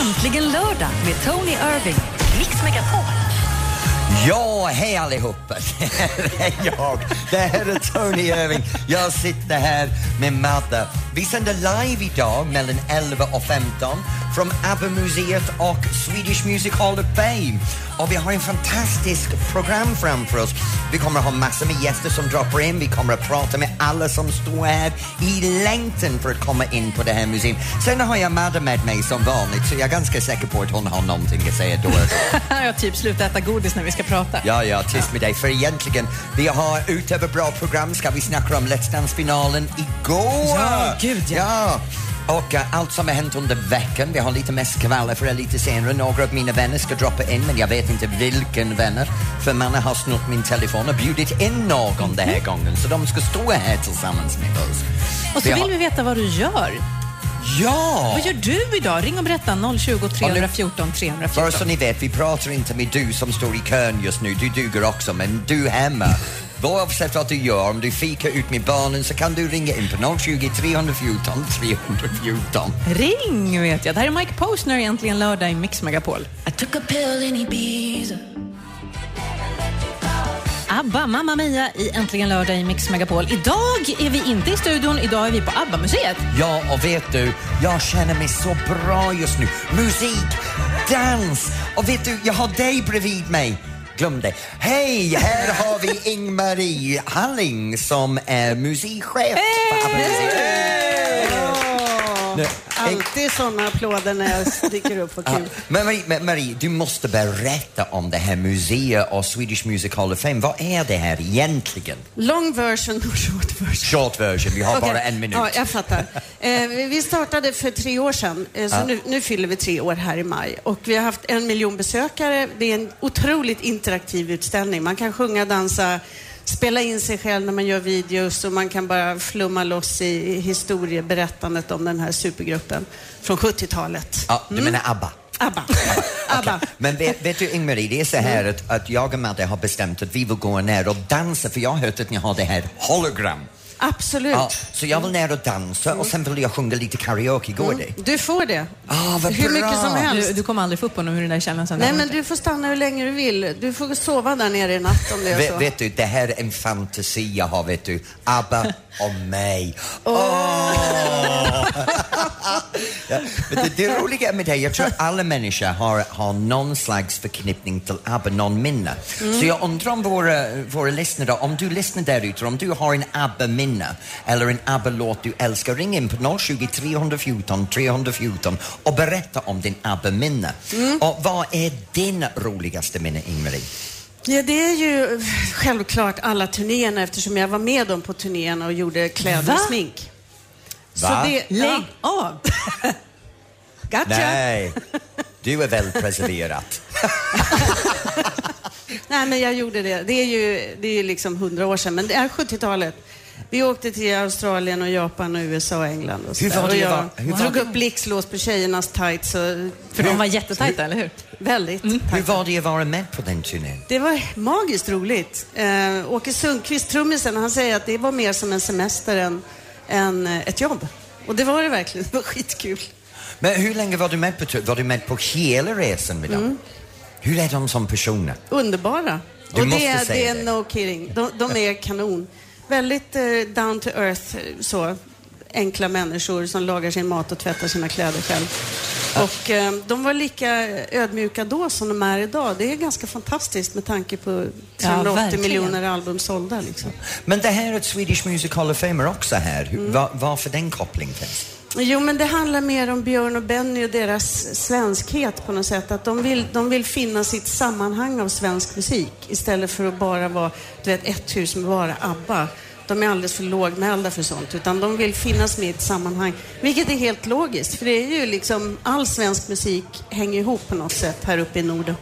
Äntligen lördag med Tony Irving. Mix Megapol. Ja, hej allihopa! Det här är jag. Det här är Tony Irving. Jag sitter här med Madde. Vi sänder live idag mellan 11 och 15 från ABBA-museet och Swedish Music Hall of Fame. Och vi har en fantastisk program framför oss. Vi kommer att ha massor med gäster som droppar in. Vi kommer att prata med alla som står här i längtan för att komma in på det här museet. Sen har jag Madde med mig som vanligt så jag är ganska säker på att hon har någonting att säga då och då. Jag har typ slutat äta godis när vi ska prata. Ja, ja, tyst med dig. För egentligen, vi har utöver bra program ska vi snacka om Let's Dance-finalen igår. Ja, gud, ja. ja. Och uh, allt som har hänt under veckan. Vi har lite mer skvaller för det lite senare. Några av mina vänner ska droppa in, men jag vet inte vilken vänner. För mannen har snott min telefon och bjudit in någon den här gången. Så de ska stå här tillsammans med oss. Och så Vi vill har- vi veta vad du gör. Ja! Vad gör du idag? Ring och berätta 020 314 314. Bara så ni vet, vi pratar inte med du som står i kön just nu. Du duger också, men du hemma. Oavsett vad du gör, om du fikar ut med barnen så kan du ringa in på 020 314 314. Ring vet jag. Det här är Mike Posner egentligen lördag i Mix Megapol. I took a pill in Ibiza. ABBA, Mamma Mia i Äntligen lördag i Mix Megapol. Idag är vi inte i studion, idag är vi på ABBA-museet. Ja, och vet du, jag känner mig så bra just nu. Musik, dans och vet du, jag har dig bredvid mig. Glöm det. Hej, här har vi Ing-Marie Halling som är musikchef på ABBA-museet. Nu, Alltid såna applåder när jag dyker upp. Vad kul. Men Marie, men Marie, du måste berätta om det här museet och Swedish Music Hall of Fame. Vad är det här egentligen? Long version och short version. Short version, vi har Okej. bara en minut. Ja, jag fattar. Eh, vi vi startade för tre år sedan, eh, så nu, nu fyller vi tre år här i maj. Och vi har haft en miljon besökare. Det är en otroligt interaktiv utställning. Man kan sjunga, dansa, spela in sig själv när man gör videos och man kan bara flumma loss i historieberättandet om den här supergruppen från 70-talet. Ja, du menar ABBA? ABBA. ABBA. Men vet, vet du Ing-Marie, det är så här att, att jag och Madde har bestämt att vi vill gå ner och dansa för jag har hört att ni har det här hologram. Absolut. Ja, så jag vill ner och dansa och sen vill jag sjunga lite karaoke, går det? Du får det. Ah, vad Hur mycket bra. som helst. Du, du kommer aldrig få upp honom ur den där källaren sen. Nej, men du får stanna hur länge du vill. Du får sova där nere i natt om det är Vet, så. vet du, det här är en fantasi jag har, vet du. ABBA och mig. Åh! ja, men det, det roliga med det, jag tror att alla människor har, har någon slags förknippning till ABBA, någon minne. Så jag undrar om våra, våra lyssnare, om du lyssnar där ute, om du har en ABBA-minne eller en ABBA-låt du älskar, ring in på 020 314 314 och berätta om din ABBA-minne. Och vad är din roligaste minne, Ing-Marie? Ja, det är ju självklart alla turnéerna eftersom jag var med dem på turnéerna och gjorde kläder Va? och smink. Så Va? det, Lägg av! Gotcha. Nej, du är väl preserverat. Nej, men jag gjorde det. Det är ju det är ju liksom hundra år sedan, men det är 70-talet. Vi åkte till Australien och Japan och USA och England och så Hur där. var det och jag var- hur var drog det- upp blixtlås på tjejernas tights och För de var jättetajta, eller hur? väldigt. Hur var det att vara med på den turnén? Det var magiskt roligt. Eh, Åke Sundqvist, trummisen, han säger att det var mer som en semester än, än eh, ett jobb. Och det var det verkligen. Det var skitkul. Men hur länge var du med på Var du med på hela resan med dem? Hur är de som personer? Underbara. Du och måste det, är- säga det är no kidding. De, de är kanon. Väldigt eh, down to earth, så. Enkla människor som lagar sin mat och tvättar sina kläder själv. Och eh, de var lika ödmjuka då som de är idag. Det är ganska fantastiskt med tanke på 380 verkligen. miljoner album sålda. Liksom. Men det här är ett Swedish Music Hall of Fame är också här. Mm. va, varför den kopplingen finns? Jo, men det handlar mer om Björn och Benny och deras svenskhet på något sätt. Att de vill, de vill finna sitt sammanhang av svensk musik istället för att bara vara du vet, ett hus med bara ABBA. De är alldeles för lågmälda för sånt, utan de vill finnas med i ett sammanhang. Vilket är helt logiskt, för det är ju liksom all svensk musik hänger ihop på något sätt här uppe i Norden.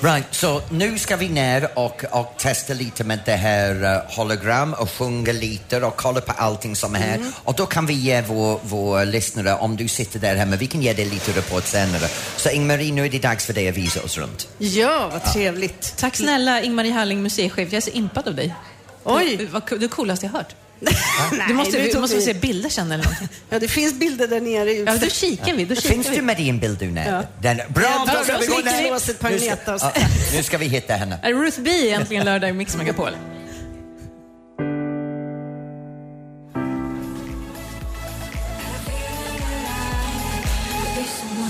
Right, så nu ska vi ner och, och testa lite med det här uh, hologram och sjunga lite och kolla på allting som är här. Mm. Och då kan vi ge vår, vår lyssnare, om du sitter där hemma, vi kan ge dig lite rapport senare. Så Ing-Marie, nu är det dags för dig att visa oss runt. Ja, vad trevligt. Tack snälla Ingmarie Halling, museichef. Jag är så impad av dig. Oj. Det var det coolaste jag hört. Du måste, tog måste vi- se bilder sen eller någonting. Ja, det finns bilder där nere. Ja, då kikar vi. Då kikar Finns vi. du med i en bild du? Ja. Den, bra, Ja, då ska vi gå ner. Nu ska- ja, Nu ska vi hitta henne. Ruth B äntligen lördag i Mix Megapol?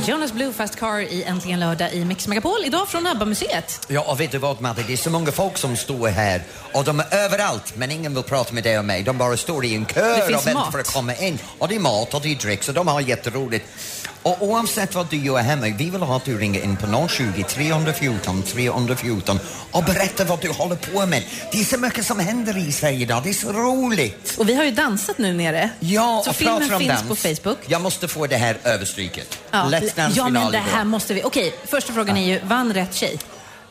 Jonas Blue Fast Car i Äntligen lördag i Mix Megapol. Idag från ABBA-museet. Ja, och vet du vad Madde? Det är så många folk som står här och de är överallt men ingen vill prata med dig och mig. De bara står i en kö och väntar mat. för att komma in. Och det är mat och det är dryck så de har jätteroligt. Och oavsett vad du gör hemma, vi vill ha att du ringer in på 020 314 314 och berättar vad du håller på med. Det är så mycket som händer i Sverige idag, det är så roligt. Och vi har ju dansat nu nere. Ja, Så och filmen pratar om finns dans. på Facebook. Jag måste få det här överstryket. Ja, Let's Dance ja men det här måste vi... Okej, första frågan är ju, vann rätt tjej?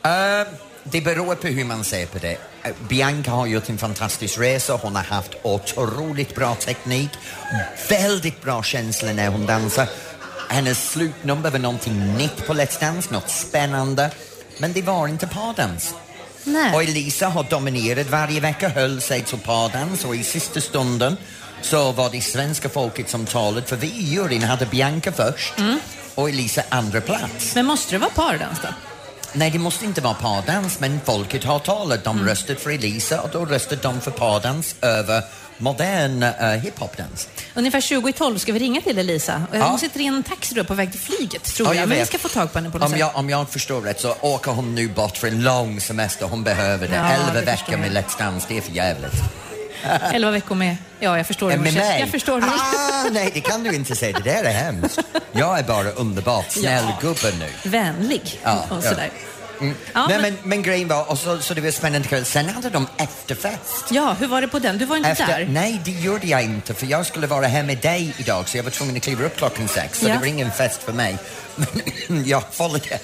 Eh, det beror på hur man ser på det. Eh, Bianca har gjort en fantastisk resa. Hon har haft otroligt bra teknik, väldigt bra känsla när hon dansar. Hennes slutnummer var någonting nytt på Let's Dance, något spännande. Men det var inte pardans. Nej. Och Elisa har dominerat varje vecka, höll sig till pardans och i sista stunden så var det svenska folket som talade för vi i juryn hade Bianca först och Elisa andra plats. Men måste det vara pardans då? Nej, det måste inte vara pardans, men folket har talat. De Mm. röstade för Elisa och då röstade de för pardans över modern uh, hiphopdans. Ungefär 20 i 12 ska vi ringa till Elisa. Och Ja. Hon sitter i en taxi då på väg till flyget, tror Ja, jag. jag Men vi ska få tag på henne på något Om sätt. jag, om jag förstår rätt så åker hon nu bort för en lång semester. Hon behöver det. Ja, Elva veckor med. Let's Dance, det är för jävligt. 11 veckor med... Ja, jag förstår hur hon med mig? Jag förstår hur ah, Nej, det kan du inte säga. Det där är hemskt. Jag är bara underbart snäll Ja. gubbe nu. Vänlig Ja, och ja. Mm. Ja, Nej, men- men, men grejen var, och så, så det var spännande kväll. Sen hade de efterfest. Ja, hur var det på den? Du var inte Efter, där? nej, det gjorde jag inte för jag skulle vara här med dig idag så jag var tvungen att kliva upp klockan sex så Ja. det var ingen fest för mig. Men jag följde...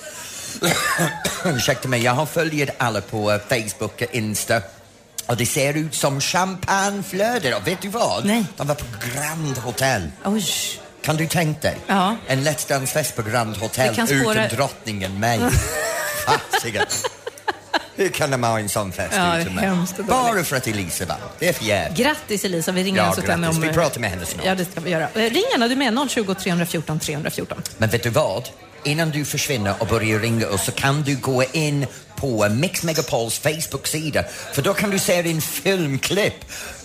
Ursäkta mig, jag har följt alla på eh, Facebook och Insta och det ser ut som champagneflöden och vet du vad? Nej. De var på Grand Hotel. Oj. Kan du tänka dig? Ja. En Let's Dance-fest på Grand Hotel spåra- utan drottningen mig. Fasiken. Hur kan de ha en sån fest Ja, hemskt och Bara för att Elisa vann. Det är för jävligt. Grattis Elisa, vi ringer Ja, alltså till henne grattis. om... Vi pratar med henne snart. Ja, det ska vi göra. Eh, Ring gärna, du är med 020 314 314. Men vet du vad? Innan du försvinner och börjar ringa oss så kan du gå in på Mix Megapols Facebook-sida för då kan du se din filmklipp.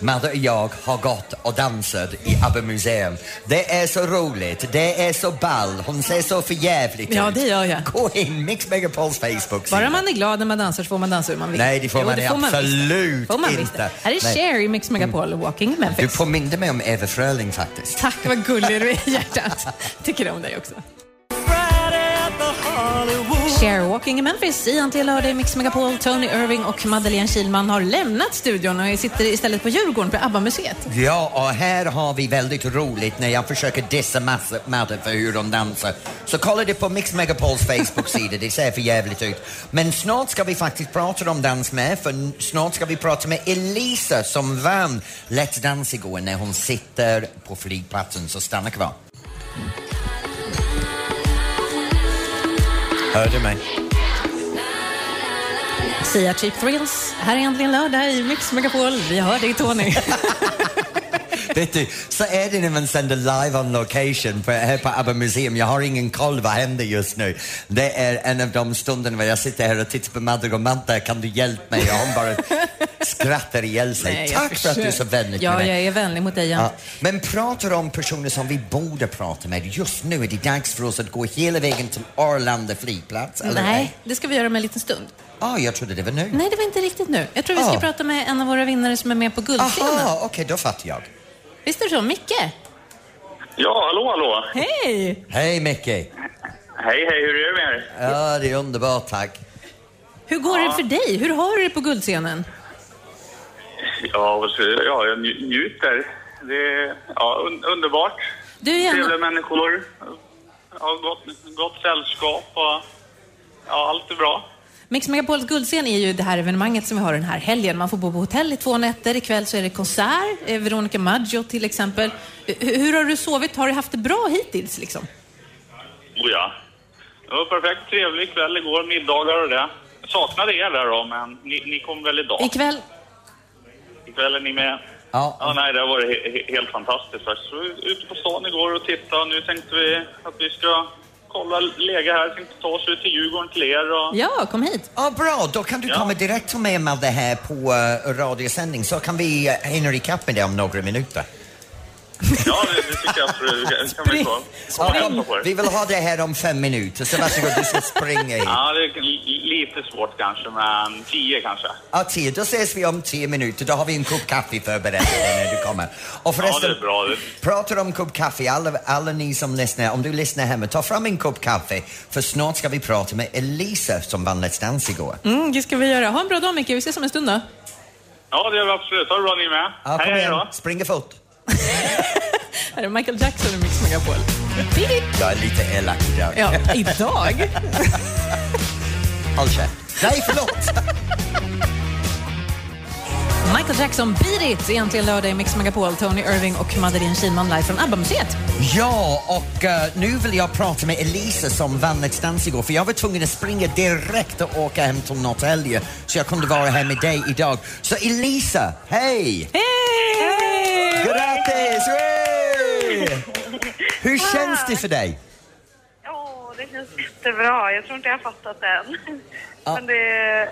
Madde och jag har gått och dansat i ABBA Museum. Det är så roligt, det är så ball, hon ser så förjävligt Ja, ut. det gör jag. Gå in Mix Megapols Facebook-sida. Bara man är glad när man dansar så får man dansa hur man vill. Nej, det får man visst. absolut får man visst. inte. Här är. Cher i Mix Megapol, Walking in Du Memphis. påminde mig om Eva Fröling faktiskt. Tack, vad gullig du är i hjärtat. Tycker om dig också. Cher, Walking in Memphis i tillhörde Mix Megapol. Tony Irving och Madeleine Kilman har lämnat studion och sitter istället på Djurgården på ABBA-museet. Ja, och här har vi väldigt roligt när jag försöker dissa Madde för hur de dansar. Så kolla det på Mix Megapols Facebook-sida, det ser för jävligt ut. Men snart ska vi faktiskt prata om dans med, för snart ska vi prata med Elisa som vann Let's Dance igår när hon sitter på flygplatsen, så stanna kvar. Hör du mig? Sia Cheap Thrills. Här är Äntligen lördag i Mix Megapol. Vi hör dig Tony. Vet du, så är det när man sänder live on location på, här på ABBA Museum. Jag har ingen koll vad händer just nu. Det är en av de stunderna när jag sitter här och tittar på Madde och Manta, kan du hjälpa mig? Och hon bara skrattar ihjäl sig. Nej, Tack för att du är så vänlig Ja, jag är vänlig mot dig. Ja, Ja. men pratar om personer som vi borde prata med. Just nu är det dags för oss att gå hela vägen till Arlanda flygplats. Eller? Nej, det ska vi göra om en liten stund. Ah, jag trodde det var nu. Nej, det var inte riktigt nu. Jag tror vi ska Ah. prata med en av våra vinnare som är med på Guldscenen. Aha, okej, då fattar jag. Visst är det så? Micke? Ja, hallå, hallå. Hej! Hej Micke! Hej, hej, hur är det med er? Ja, det är underbart, tack. Hur går det för dig? Hur har du det på Guldscenen? Ja, ska jag- ja jag nj- njuter. Det är ja, un underbart. Du Trevliga människor. Ja, gott, gott sällskap och ja, allt är bra. Mix Megapols guldscen är ju det här evenemanget som vi har den här helgen. Man får bo på hotell i två nätter. Ikväll så är det konsert. Eh, Veronica Maggio till exempel. Eh, Hur har du sovit? Har du haft det bra hittills liksom? Oh, ja. Det var perfekt trevlig kväll igår, middagar och det. Jag saknade er där då, men ni, ni kom väl idag? Ikväll? Ikväll är ni med. Ja. Ja, nej, det har varit he- he- helt fantastiskt faktiskt. Så vi var ute på stan igår och tittade och nu tänkte vi att vi ska kolla läge här. Tänkte ta oss ut till Djurgården till er och... Ja, kom hit. Ja, bra. Då kan du Ja. komma direkt med med det här på uh, radiosändning så kan vi uh, hinna ikapp med det om några minuter. Ja, det, det tycker jag absolut. Det kan vi ta. Ja, Ja, på vi vill ha det här om fem minuter, så varsågod, du ska springa hit. Ja, det är li- lite svårt kanske, men tio kanske. Ja, tio. Då ses vi om tio minuter. Då har vi en kopp kaffe förberedd när du kommer. Och Ja, förresten, är bra. Pratar om kopp kaffe, alla, alla ni som lyssnar, om du lyssnar hemma, ta fram en kopp kaffe för snart ska vi prata med Elisa som vann Let's Dance igår. Mm, det ska vi göra. Ha en bra dag Micke, vi ses om en stund då. ja, det gör vi absolut. Ha det bra ni med. Ja, kom hej, hej då. springer fort. Här är Michael Jackson i Mix Megapol. Jag är lite elak idag. Ja, idag. Håll käft. Nej, förlåt! Michael Jackson, Beat It! Egentligen lördag i Mix Megapol. Tony Irving och Madeleine Kihlman live från ABBA-museet. Ja, och eh, nu vill jag prata med Elisa som vann Let's Dance igår för jag var tvungen att springa direkt och åka hem till Norrtälje så jag kunde vara här med dig idag. Så Elisa, hej! Hej! Grattis! Hur känns det för dig? Ja, det känns jättebra. Jag tror inte jag har fattat det än. Ja. Men det,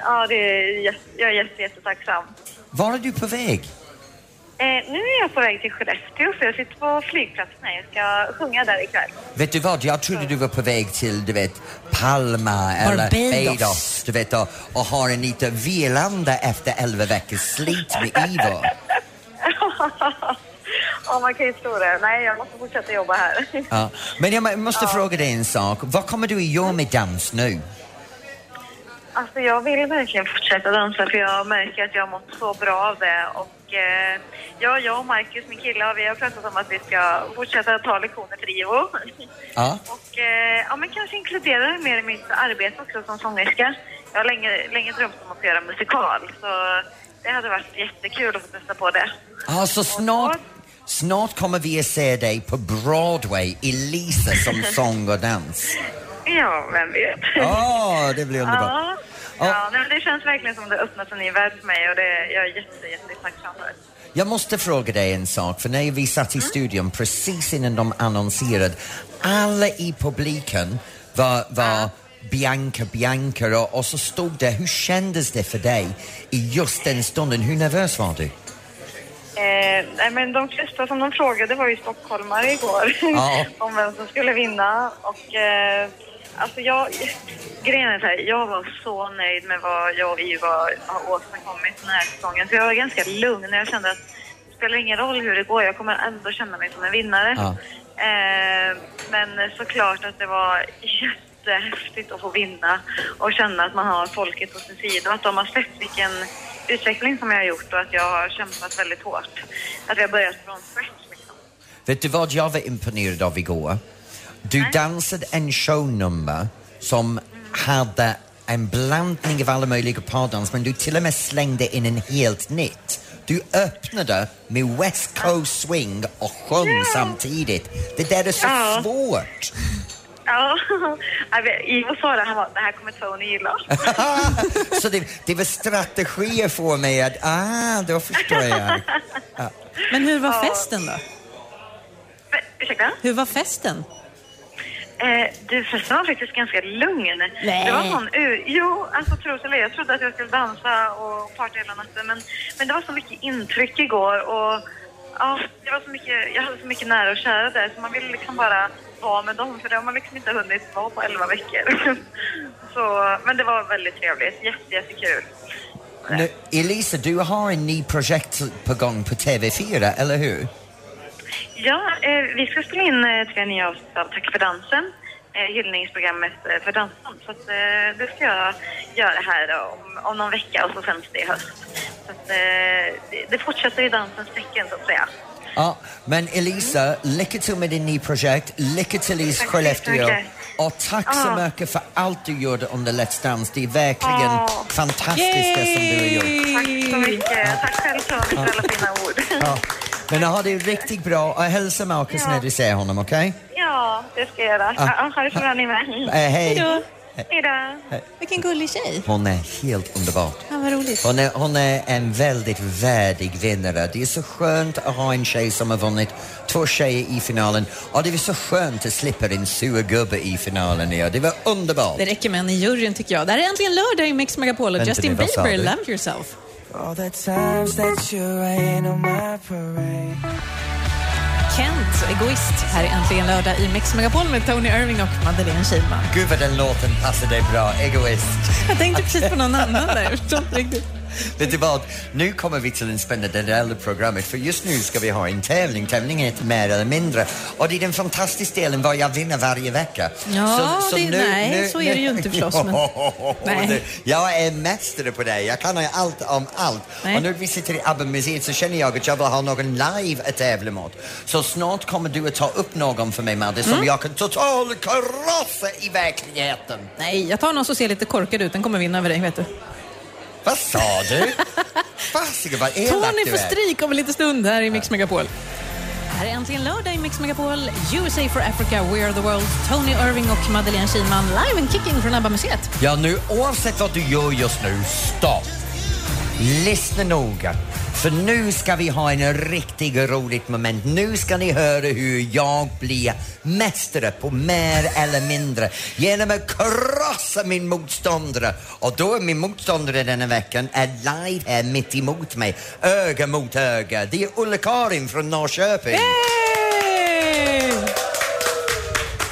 ja, det är, jätte- jag är jätte, jättetacksam. Var är du på väg? Eh, nu är jag på väg till Skellefteå, så jag sitter på flygplatsen här. Jag ska sjunga där ikväll. Vet du vad, jag trodde du var på väg till, du vet, Palma eller Barbados. Barbados, du vet, och, och har en lite vilande efter elva veckors slit med Ivo. Ja, man kan ju tro det. Nej, jag måste fortsätta jobba här. Ja. Men jag må- måste fråga dig en sak. Vad kommer du att göra med dans nu? Alltså, jag vill verkligen fortsätta dansa, för jag märker att jag har mått så bra av det. Och, eh, ja, jag och Marcus, min kille, vi har pratat om att vi ska fortsätta ta lektioner för Ivo. Ja. Och eh, ja, men kanske inkludera det mer i mitt arbete också som sångerska. Jag har länge, länge drömt om att göra musikal, så det hade varit jättekul att få testa på det. Alltså snart, snart kommer vi att se dig på Broadway, Elisa som sång och dans. Ja, vem vet? Åh, det blir underbart. Ja, ja nej, men det känns verkligen som det öppnat en ny värld för mig och det, jag är jätte, jätte tacksam för. Jag måste fråga dig en sak, för när vi satt i studion precis innan de annonserade, alla i publiken var, var Bianca, Bianca och, och så stod det, hur kändes det för dig i just den stunden? Hur nervös var du? Eh, nej, men de flesta som de frågade var ju stockholmare igår Ja. om vem som skulle vinna. Och, eh, alltså jag, grejen är så här, jag var så nöjd med vad jag och Iva har åstadkommit den här säsongen. Så jag var ganska lugn. Jag kände att det spelar ingen roll hur det går, jag kommer ändå känna mig som en vinnare. Ja. Eh, men såklart att det var jättehäftigt att få vinna och känna att man har folket på sin sida och att de har sett vilken utveckling som jag har gjort och att jag har kämpat väldigt hårt. Att vi har börjat från scratch liksom. Vet du vad jag var imponerad av igår? Du dansade en shownummer som hade en blandning av alla möjliga pardans men du till och med slängde in en helt nytt. Du öppnade med West Coast swing och sjöng samtidigt. Det där är så Ja. svårt. Ja, Ivo sa det, han var, det här kommer Tony gilla. så det, det var strategier för mig att, ah, då förstår jag. Men hur var festen då? Men, Ursäkta? Hur var festen? Eh, du, festen var faktiskt ganska lugn. Nej. Det var sån ur... Jo, alltså tro eller jag trodde att jag skulle dansa och parta hela natten, men, men det var så mycket intryck igår och ja, det var så mycket, jag hade så mycket nära och kära där så man ville liksom bara vara med dem för det har man liksom inte hunnit vara på 11 veckor. så, men det var väldigt trevligt, jätte, jättekul. Nu, Elisa, du har en ny projekt på gång på TV4, eller hur? Ja, eh, vi ska spela in eh, tre nya avsnitt av Tack för dansen, eh, hyllningsprogrammet eh, för dansband. Så att, eh, det ska jag göra här om, om någon vecka och så sänds det i höst. Så att, eh, det, det fortsätter i dansens tecken så att säga. Ja, men Elisa, lycka till med din nya projekt. Lycka till i Skellefteå. Och tack så Ja. mycket för allt du gjorde under Let's Dance. Det är verkligen Ja. fantastiskt det som du har gjort. Tack så mycket. Tack själv Tony för alla fina ord. Ja. Men ha det riktigt bra och hälsa Marcus Ja. när du ser honom, okej? Ja, det ska jag göra. Ja, ha det så bra ni med. Eh, hej! Hejdå. Hej då. Vilken gullig tjej. Hon är helt underbar. Ja, vad roligt. Hon är, hon är en väldigt värdig vinnare. Det är så skönt att ha en tjej som har vunnit två tjejer i finalen och det är så skönt att slippa en sur gubbe i finalen. Ja. Det var underbart. Det räcker med en i juryn tycker jag. Det här är äntligen lördag i Mix Megapol och Justin nu, Bieber? Love Yourself. All the times that you rain on my parade. Kent, Egoist. Här är äntligen lördag i Mix Megapol med Tony Irving och Madeleine Kihlman. Gud vad den låten passar dig bra, Egoist. Jag tänkte precis på någon annan där. Jag förstår inte riktigt. Vet du vad? Nu kommer vi till en spännande del av programmet för just nu ska vi ha en tävling. Tävlingen heter Mer eller mindre och det är den fantastiska delen var jag vinner varje vecka. Ja, det- nej, så är det ju inte förstås, men- Nej. Jag är mästare på det. Jag kan allt om allt. Nej. Och nu vi sitter i ABBA-museet så känner jag att jag vill ha någon live att tävla mot. Så snart kommer du att ta upp någon för mig, Madde, som Mm. jag kan totalt krossa i verkligheten. Nej, jag tar någon som ser lite korkad ut. Den kommer vinna över dig, vet du. Vad sa du? Fasiken vad elak Tony du får är. stryk om en liten stund här i Mix Megapol. Här är äntligen lördag i Mix Megapol. USA for Africa, We Are The World. Tony Irving och Madeleine Kihlman live and kicking från ABBA-museet. Ja, nu oavsett vad du gör just nu, stopp. Lyssna noga. För nu ska vi ha en riktigt roligt moment. Nu ska ni höra hur jag blir mästare på mer eller mindre genom att krossa min motståndare. Och då är min motståndare denna veckan är live här mitt emot mig, öga mot öga. Det är Ulla-Karin från Norrköping. Hey!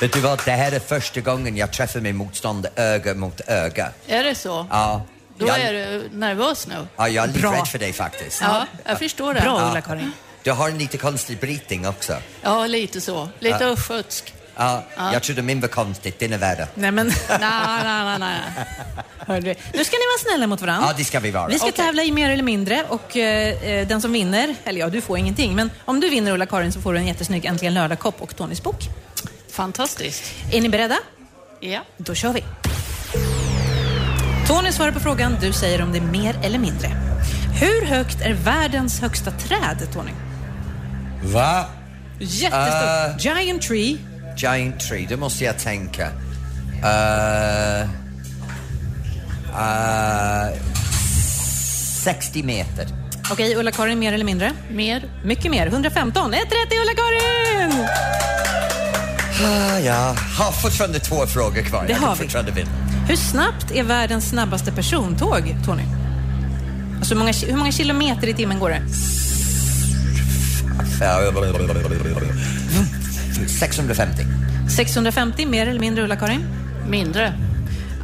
Vet du vad, det här är första gången jag träffar min motståndare öga mot öga. Är det så? Ja. Då jag, är du nervös nu. ja, jag är lite Bra. rädd för dig faktiskt. Ja, jag förstår det. Bra, Ulla-Karin. Du har en lite konstig brytning också. Ja, lite så. Lite östgötsk. Ja, Jag trodde min var konstigt, din är värre. Nej, men... Nej, nej, nej, nej. Nu ska ni vara snälla mot varandra. Ja, det ska vi vara. Vi ska Okej. tävla i mer eller mindre och eh, eh, den som vinner, eller ja, du får ingenting, men om du vinner Ulla-Karin så får du en jättesnygg Äntligen lördag-kopp och Tonys bok. Fantastiskt. Är ni beredda? Ja. Då kör vi. Tony svarar på frågan, du säger om det är mer eller mindre. Hur högt är världens högsta träd, Tony? Va? Jättestort. Eh. Giant tree. Giant tree, det måste jag tänka. Uh, uh, 60 meter. Okej, Ulla-Karin, mer eller mindre? Mer. Mycket mer. 115. Ett rätt i Ulla-Karin! Ah, ja, har fortfarande två frågor kvar. Det jag har vi. vinna. Hur snabbt är världens snabbaste persontåg, Tony? Alltså hur många, hur många kilometer i timmen går det? 650. 650, mer eller mindre, Ulla-Karin? Mindre.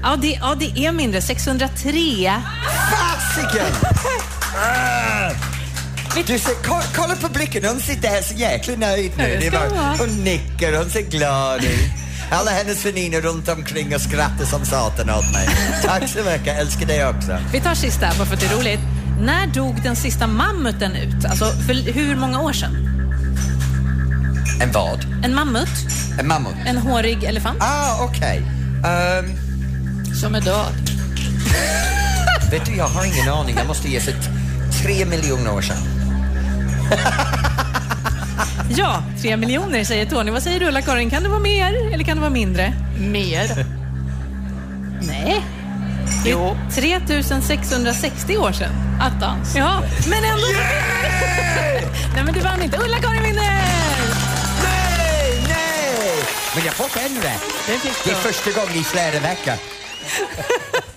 Ja det, ja, det är mindre. 603. Fasiken! Du ser, kolla, kolla på blicken, hon sitter här så jäkla nöjd nu. Ja, det hon nickar, hon ser glad ut. Alla hennes väninnor runt omkring och skrattar som satan åt mig. Tack så mycket, älskar dig också. Vi tar sista, bara för att det är roligt. När dog den sista mammuten ut? Alltså, för hur många år sedan? En vad? En mammut? En mammut? En hårig elefant? Ah, okej. Ehm, Som är död. vet du, jag har ingen aning. Jag måste ge sig tre miljoner år sedan. Ja, tre miljoner säger Tony. Vad säger du Ulla-Karin? Kan det vara mer eller kan det vara mindre? Mer. Nej. Det Jo. är 3660 år sedan. Attans. Ja, men ändå... Nej, men du vann inte. Ulla-Karin vinner! Nej, nej! Men jag får rätt. Det fick Det är första gången i flera veckor.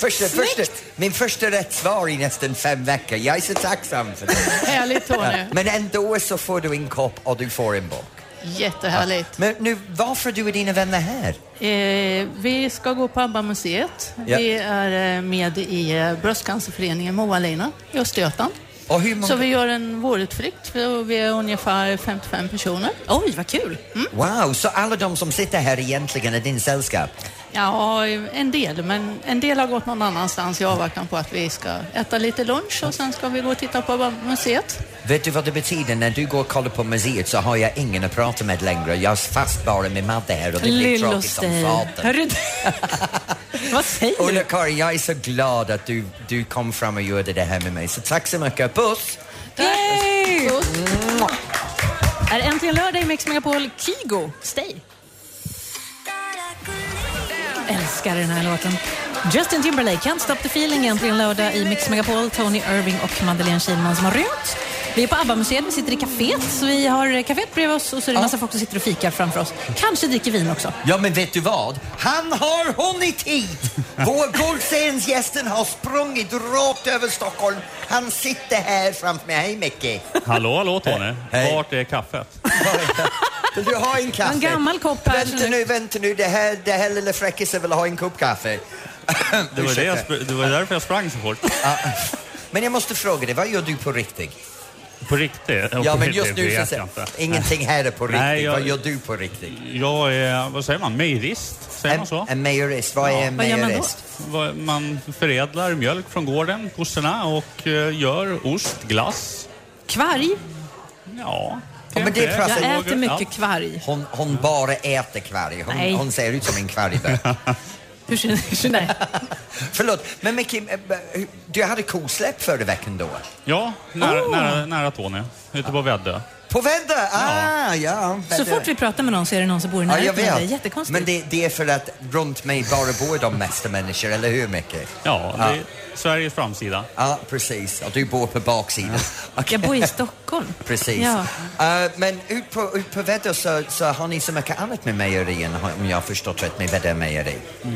första, första, min första rätt svar i nästan fem veckor. Jag är så tacksam för det. Härligt Tony. Men ändå så får du en kopp och du får en bok. Jättehärligt. Men nu, varför du och dina vänner här? Eh, vi ska gå på ABBA-museet. Ja. Vi är eh, med i eh, Bröstcancerföreningen Moa-Lina i Östergötland. Och hur många... Så vi gör en vårutflykt. för Vi är ungefär 55 personer. Oj, vad kul. Wow, så alla de som sitter här egentligen är din sällskap? Ja, en del, men en del har gått någon annanstans i avvaktan på att vi ska äta lite lunch och sen ska vi gå och titta på museet. Vet du vad det betyder? När du går och kollar på museet så har jag ingen att prata med längre. Jag är fast bara med Madde här och det blir tråkigt som Lilloster. vad säger du? Ulla-Karin, jag är så glad att du, du kom fram och gjorde det här med mig. Så tack så mycket. Puss! Yay! Är äntligen lördag i Mix Megapol Kygo. Stay. älskar den här låten. Justin Timberlake, Can't Stop the Feeling, äntligen lördag i Mix Megapol. Tony Irving och Madeleine Kihlman som har rymt. Vi är på ABBA-museet, vi sitter i kaféet. Så vi har kaféet bredvid oss och så är det en massa folk som sitter och fikar framför oss. Kanske dricker vin också. Ja, men vet du vad? Han har hunnit hit! Vår Guldscensgästen har sprungit rakt över Stockholm. Han sitter här framför mig. Hej Micke! Hallå, hallå Tony. Hej. Vart är kaffet? Du ha en kaffe? En gammal kopp här. Vänta nu, vänta nu. Det här, det här lilla fräckisen vill ha en kopp kaffe. Det var, det, jag, det var därför jag sprang så fort. Men jag måste fråga dig, vad gör du på riktigt? På riktigt? Ja, men just nu så inte. ingenting här är på riktigt. Nej, jag- Vad gör du på riktigt? Jag är, vad säger man, mejerist? Säger man så? En, en majorist. Vad är en Vad gör man då? majorist? Vad- Man förädlar mjölk från gården, kossorna, och eh, gör ost, glass. Kvarg. Ja, Ja, men det pratar- Jag äter mycket kvarg. Hon, hon bara äter kvarg. Hon, hon ser ut som en kvarg. Hur känner jag? Förlåt, men Micke, eh, du hade kosläpp förra veckan då? Ja, nära, Oh. nära, nära Tony, ute på Väddö. På Väddö? Ah, ja. Så fort vi pratar med någon så är det någon som bor i Ja, jag närheten. det är vet. jättekonstigt. Men det, det är för att runt mig bara bor de mesta människor, eller hur Micke? Ja, det är Sveriges framsida. Ja, precis. Och du bor på baksidan. Okej. Jag bor i Stockholm. Precis. Ja. Eh, men ut på, ut på Väddö så, så har ni så mycket annat med mejerien, om jag har förstått rätt, med Väddö mejeri.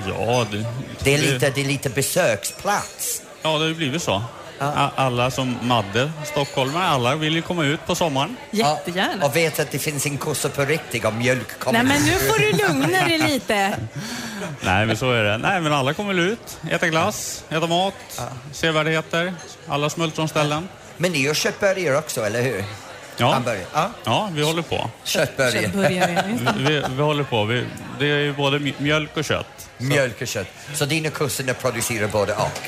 Ja, det, Det är lite, det är lite besöksplats. Ja, det har ju blivit så. Alla som Madde, stockholmare, alla vill ju komma ut på sommaren. Jättegärna. Och vet att det finns en kossa på riktigt och mjölk kommer. Nej, men nu får du lugna dig lite. Nej, men så är det. Nej, men alla kommer väl ut, äta glass, äta mat, sevärdheter, alla smultronställen. Men ni gör köttburgare också, eller hur? Ja. Ja. Ja, vi håller på. Köttburgare. Vi, vi, håller på. Vi, det är ju både mj- mjölk och kött. Mjölk och kött. Så dina kusiner producerar både och.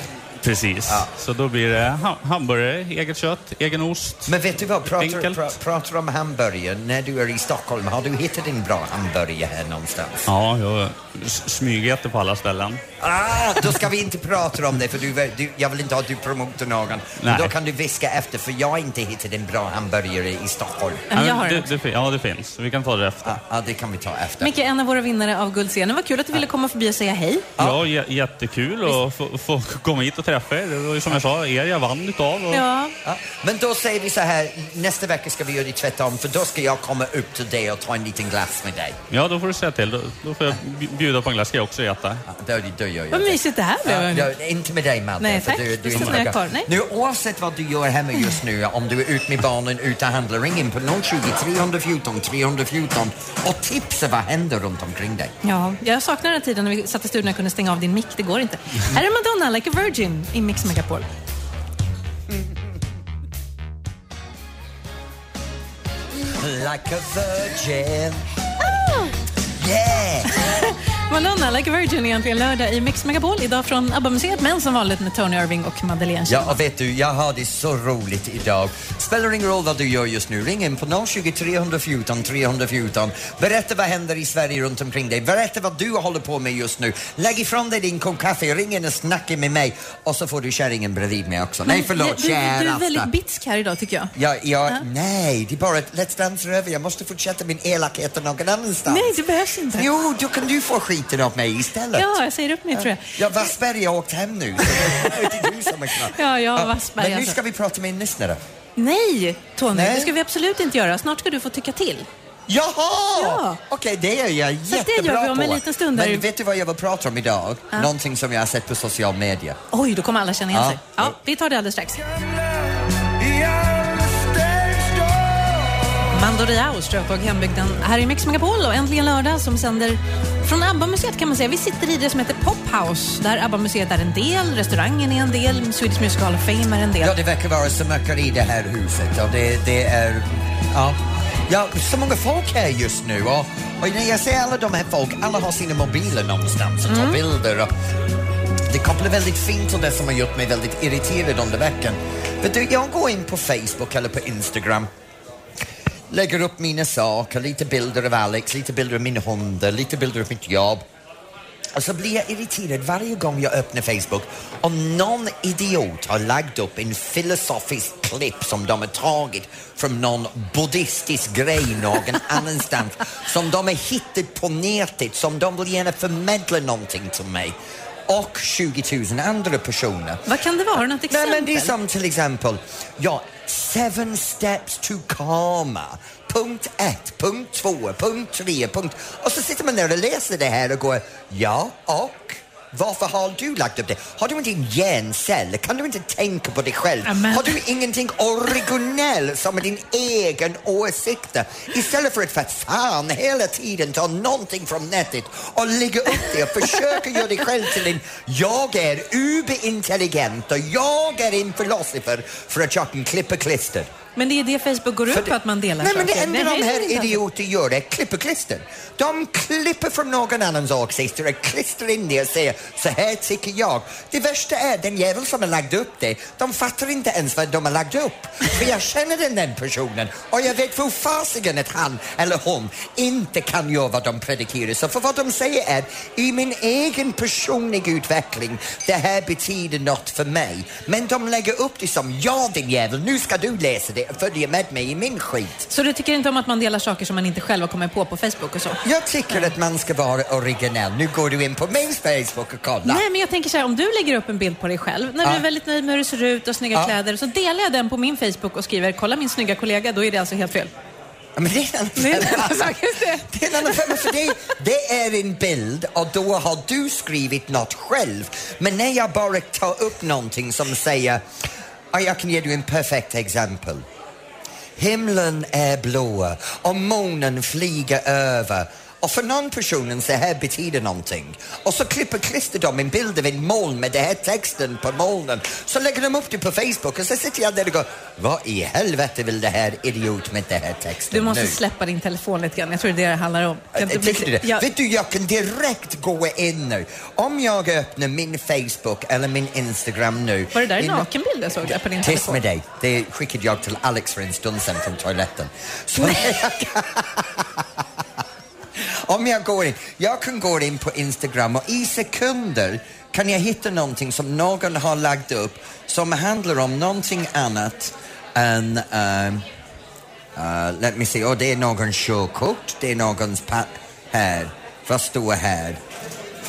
Precis. Ja. Så då blir det ha- hamburgare, eget kött, egen ost. Men vet du vad, pratar, pra, pratar om hamburgare. När du är i Stockholm, har du hittat en bra hamburgare här någonstans? Ja, jag smygäter på alla ställen. Ah, då ska vi inte prata om det, för du, du, jag vill inte ha att du promotar någon. Men då kan du viska efter, för jag har inte hittat en bra hamburgare i Stockholm. Men jag Ja, har men det. det, det, fin- ja, det finns. Vi kan ta det efter. Ja, ja, det kan vi ta efter. Micke, en av våra vinnare av Guldscenen. Vad kul att du ville komma förbi och säga hej. Ja, j- jättekul att få, få komma hit och träffa er. Som jag sa, er jag vann utav. Och... Ja. Ja, men då säger vi så här, nästa vecka ska vi göra det tvärtom, för då ska jag komma upp till dig och ta en liten glass med dig. Ja, då får du säga till. Då, då får jag bj- bjuda på en glass, ska jag också äta. Ja, då, då gör jag Vad mysigt det här blev. Ja, inte med dig Madde. Nej, tack. Du, Du ska är stanna inte- kvar. Nej. Nu oavsett vad du gör hemma just nu, om du är ute med barnen, ute och handlar, ring in på 020 314 314 och tipsa vad händer runt omkring dig. Ja, jag saknar den tiden när vi satt i studion och kunde stänga av din mick. Det går inte. Här är Madonna, Like a Virgin, i Mix Megapol. Like a virgin. Yeah! Madonna, Like a Virgin, egentligen lördag i Mix Megapol. Idag från ABBA-museet, men som vanligt med Tony Irving och Madeleine Ja, och vet du, jag har det så roligt idag. Spelar ingen roll vad du gör just nu. Ring in på 020 314 314. Berätta vad händer i Sverige runt omkring dig. Berätta vad du håller på med just nu. Lägg ifrån dig din kopp kaffe, ring in och snacka med mig. Och så får du kärringen bredvid mig också. Nej, förlåt, du, du, du är väldigt bitsk här idag, tycker jag. Ja, ja, nej, det är bara att Let's Dance över. Jag måste fortsätta min elakhet någon annanstans. Nej, det behövs inte. Jo, då kan du få skiten av mig istället. Ja, jag säger upp mig, tror jag. Ja, Wassberg har åkt hem nu. Det är du som är klar. Ja, ja, Wassberg, Men nu alltså. ska vi prata med en lyssnare. Nej, Tony, Nej. det ska vi absolut inte göra. Snart ska du få tycka till. Jaha! Ja. Okej, det är jag Så det jättebra gör vi om på. en liten stund. Men vet du vad jag vill prata om idag? Någonting som jag har sett på social media. Oj, då kommer alla känna igen Ja. sig. Ja, vi tar det alldeles strax. Mando Diao, Strötag, hembygden. Här är Mix Megapol och äntligen lördag som sänder från ABBA-museet kan man säga. Vi sitter i det som heter Pop House där ABBA-museet är en del, restaurangen är en del, Swedish Music Hall of Fame är en del. Ja, det verkar vara så mycket i det här huset och det, det är... Ja. Ja, så många folk här just nu och, och när jag ser alla de här folk, alla har sina mobiler någonstans och tar Mm. bilder och det kopplar väldigt fint till det som har gjort mig väldigt irriterad under veckan. Vet du, jag går in på Facebook eller på Instagram lägger upp mina saker, lite bilder av Alex, lite bilder av min hund, lite bilder av mitt jobb. Och så blir jag irriterad varje gång jag öppnar Facebook om någon idiot har lagt upp en filosofisk klipp som de har tagit från någon buddhistisk grej någon annanstans som de har hittat på nätet som de vill gärna förmedla någonting till mig och 20 000 andra personer. Vad kan det vara? Något Nej, exempel? men det är som till exempel, ja, seven steps to karma. Punkt ett, punkt två, punkt tre, punkt... Och så sitter man där och läser det här och går, ja, och? Varför har du lagt upp det? Har du inte en hjärncell? Kan du inte tänka på dig själv? Amen. Har du ingenting originell som är din egen åsikter? Istället för att för fan hela tiden ta någonting från nätet och lägga upp det och försöka göra dig själv till en jag är uberintelligent och jag är en filosofer för att jag kan klippa klister. Men det är det Facebook går ut på, att man delar Nej, men det saker. enda de är här inte alls- idioter gör är klipper klister. De klipper från någon annans åsikter och klistrar in det och säger så här tycker jag. Det värsta är den jävel som har lagt upp det, de fattar inte ens vad de har lagt upp. För jag känner den, den personen och jag vet för fasiken att han eller hon inte kan göra vad de predikerar. Så för vad de säger är, i min egen personliga utveckling, det här betyder något för mig. Men de lägger upp det som, ja din jävel, nu ska du läsa det och följa med mig i min skit. Så du tycker inte om att man delar saker som man inte själv har kommit på på Facebook och så? Jag tycker att man ska vara originell. Nu går du in på min Facebook och kollar. Nej, men jag tänker så här, om du lägger upp en bild på dig själv, när du är väldigt nöjd med hur du ser ut och snygga kläder, så delar jag den på min Facebook och skriver “kolla min snygga kollega”, då är det alltså helt fel. Ja, Men det är en annan Det är en sak, det. Är en annan femma, för det, det är en bild och då har du skrivit något själv. Men när jag bara tar upp någonting som säger, ja, jag kan ge dig en perfekt exempel. Himlen är blå och månen flyger över. Och för någon personen så här betyder någonting. Och så klipper klistrar de en bild av en moln med den här texten på molnen. Så lägger de upp det på Facebook och så sitter jag där och går, vad i helvete vill det här idiot med den här texten Du måste nu? släppa din telefon lite grann, jag tror det är det det handlar om. Kan Jag tycker det. Ja, Vet du, jag kan direkt gå in nu. Om jag öppnar min Facebook eller min Instagram nu. var det där en nakenbild jag såg där på din Tyst telefon? med dig. Det skickade jag till Alex för en stund sedan från toaletten. Så jag, om jag går in, jag kan gå in på Instagram och i sekunder kan jag hitta någonting som någon har lagt upp som handlar om någonting annat än um, Uh, let me see. Oh, det är någons körkort, det är någons här. Vad står här?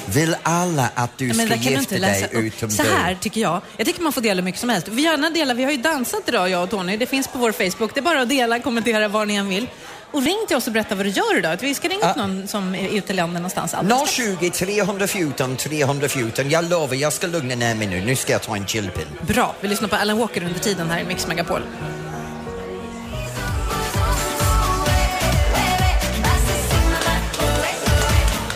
Vill alla att du ska men du gifta inte läsa dig upp. utom Så du? här tycker jag. Jag tycker man får dela mycket som helst. Vi gärna dela. Vi har ju dansat idag jag och Tony. Det finns på vår Facebook. Det är bara att dela, kommentera var ni än vill. Och ring till oss och berätta vad du gör idag. Vi ska ringa upp Ja. någon som är ute i landet någonstans. alldeles strax. 020 314 314. Jag lovar, jag ska lugna ner mig nu. Nu ska jag ta en chillpill. Bra. Vi lyssnar på Alan Walker under tiden här i Mix Megapol.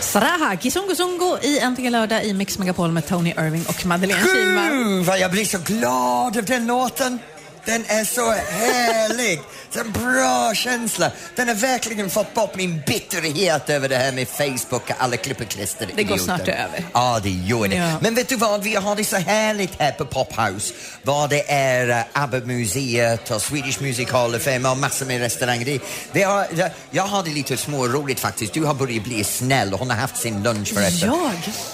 Saraha, Kizungo Zungo i Äntligen lördag i Mix Megapol med Tony Irving och Madeleine Kihlman. Gud, vad jag blir så glad av den låten. Den är så härlig. Det är en bra känsla. Den har verkligen fått bort min bitterhet över det här med Facebook och alla klipperklister. Det går snart över. Ja, det gör det. Ja. Men vet du vad, vi har det så härligt här på Pophouse. Vad det är uh, ABBA-museet och Swedish Music Hall of Fame och massor med restauranger. Det, det har, det, jag har det lite småroligt faktiskt. Du har börjat bli snäll och hon har haft sin lunch förresten. Jag?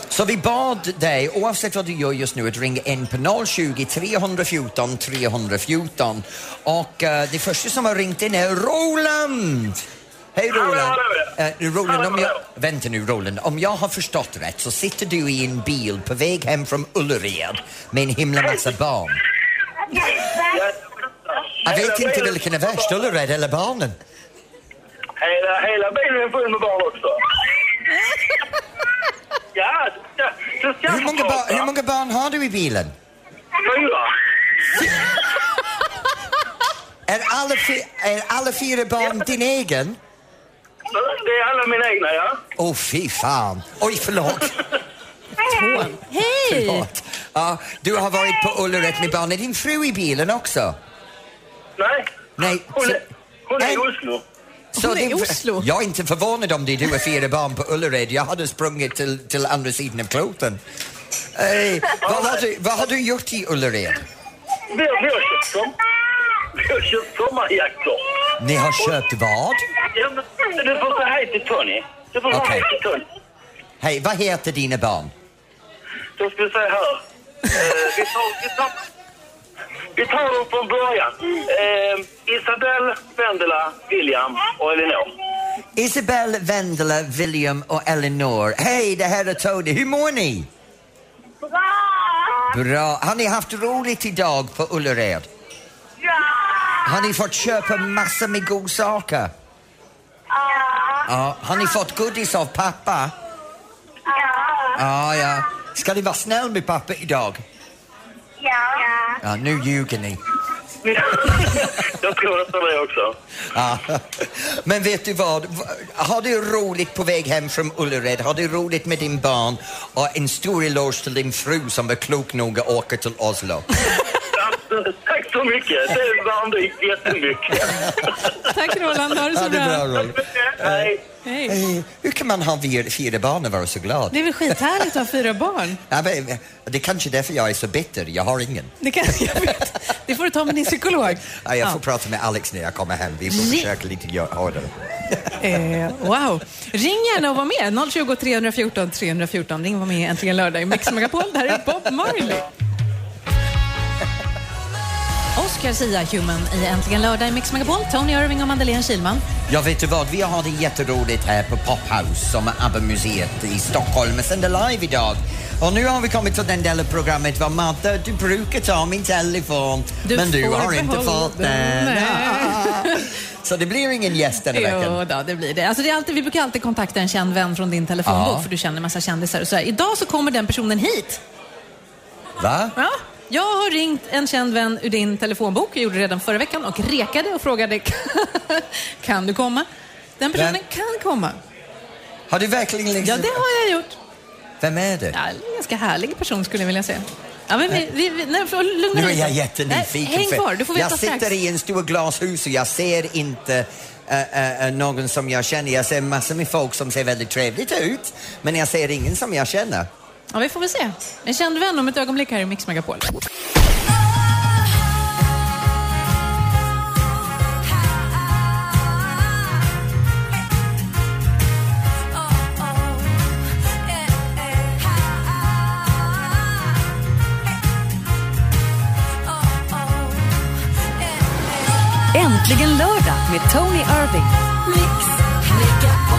Så vi bad dig, oavsett vad du gör just nu, att ringa in på 020 314 314. Och eh, det första som har ringt in är Roland! Hej Roland! Hallå, hallå. Eh, Roland, Hallå, om jag, vänta nu Roland, om jag har förstått rätt så sitter du i en bil på väg hem från Ullared med en himla massa barn. Jag vet inte vilken är värst, Ullared eller barnen. Hela, hela bilen är full med barn också. Ja, ja, så ska Hur många, bar- hur många barn har du i bilen? Är alla, fi- är alla fyra barn din egen? Det är alla mina egna, ja. Åh, oh, fy fan. Oj, förlåt. Hej! förlåt. Ja, du har varit på Ullared med barn. Är din fru i bilen också? Nej, Nej. hon är, hon är i. Oslo. så Hon är i Oslo. Jag är inte förvånad om det är du och fyra barn på Ullared. Jag hade sprungit till, till andra sidan av kloten. Hey, vad, har du, vad har du gjort i Ullared? Vi har, köpt vi har köpt sommarjackor. Ni har köpt vad? Ja, men Du får säga hej till Tony. Du får säga Okej. hej till Tony. Hej, vad heter dina barn? Då ska vi säga här. Eh, vi, tar, vi, tar, vi tar dem från början. Eh, Isabelle, Vendela, William och Elinor. Isabel, Vendela, William och Eleanor. Hej, det här är Tony. Hur mår ni? Bra. Har ni haft roligt idag på Ullared? Har ni fått köpa massor med godsaker? Ja. Har ni fått godis av pappa? Ja, ja. Ska ni vara snäll med pappa idag? Ja, nu ljuger ni. Jag tror nästan det också. Ja. Men vet du vad? Har du roligt på väg hem från Ullared? Har du roligt med din barn? Och en stor eloge till din fru som var klok nog att åka till Oslo. Så mycket. Det värmde jättemycket. Tack Roland, ha det så Ja, det är bra, bra. Roland. Hej. Hej. Eh, Hur kan man ha fyra, barn och vara så glad? Det är väl skithärligt att ha fyra barn? Ja, men, det är kanske därför jag är så bitter. Jag har ingen. Det, kan, jag vet. det får du ta med din psykolog. Ja, jag får Ja. prata med Alex när jag kommer hem. Vi får försöka lite hårdare. Eh, wow. Ring gärna och var med. 020 314 314. Ring och var med äntligen lördag i Mix Megapol. Det här är Bob Marley. Oscar Sia Human i Äntligen lördag i Mix Megapol. Tony Irving och Madeleine Kilman. Jag vet du vad, vi har det jätteroligt här på Pophouse som är ABBA-museet i Stockholm och sänder live idag. Och nu har vi kommit till den delen av programmet var Madde, du brukar ta min telefon Du men du har inte fått den. Så det blir ingen gäst den här veckan. Jo, då, det blir det. Alltså, det är alltid, vi brukar alltid kontakta en känd vän från din telefonbok Ja. för du känner en massa kändisar. Och så här. Idag så kommer den personen hit. Va? Ja, jag har ringt en känd vän ur din telefonbok, jag gjorde det redan förra veckan, och rekade och frågade kan du komma? Den personen Vem? kan komma. Har du verkligen liksom... Ja, det har jag gjort. Vem är det? Ja, en ganska härlig person skulle jag vilja säga. Ja, men vi, vi, vi, nej, för, lugna Nu är jag jättenyfiken. Nej, Häng kvar, du får veta jag sitter strax. i en stor glashus och jag ser inte äh, äh, någon som jag känner. Jag ser massor med folk som ser väldigt trevligt ut, men jag ser ingen som jag känner. Ja, vi får väl se. En känd vän om ett ögonblick här i Mix Megapol. Äntligen lördag med Tony Irving. Ett